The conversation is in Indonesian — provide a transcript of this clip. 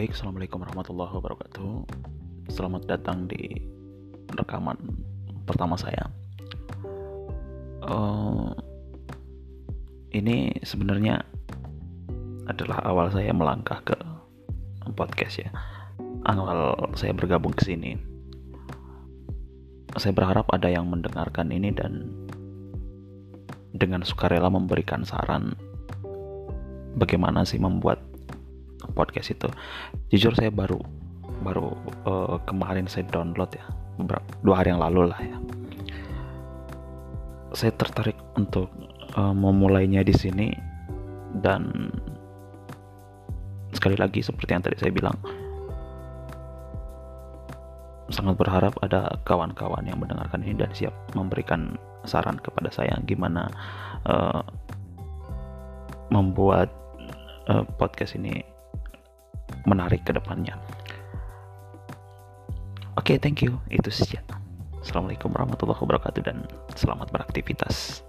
Baik, Assalamualaikum warahmatullahi wabarakatuh. Selamat datang di rekaman pertama saya. Uh, Ini sebenarnya adalah awal saya melangkah ke podcast ya. Awal saya bergabung ke sini. Saya berharap ada yang mendengarkan ini dan dengan sukarela memberikan saran bagaimana sih membuat podcast itu. Jujur saya baru baru uh, kemarin saya download ya beberapa dua hari yang lalu lah ya. Saya tertarik untuk uh, memulainya di sini dan sekali lagi seperti yang tadi saya bilang sangat berharap ada kawan-kawan yang mendengarkan ini dan siap memberikan saran kepada saya gimana uh, membuat uh, podcast ini menarik ke depannya. Oke, okay, thank you. Itu saja. Assalamualaikum warahmatullahi wabarakatuh dan selamat beraktivitas.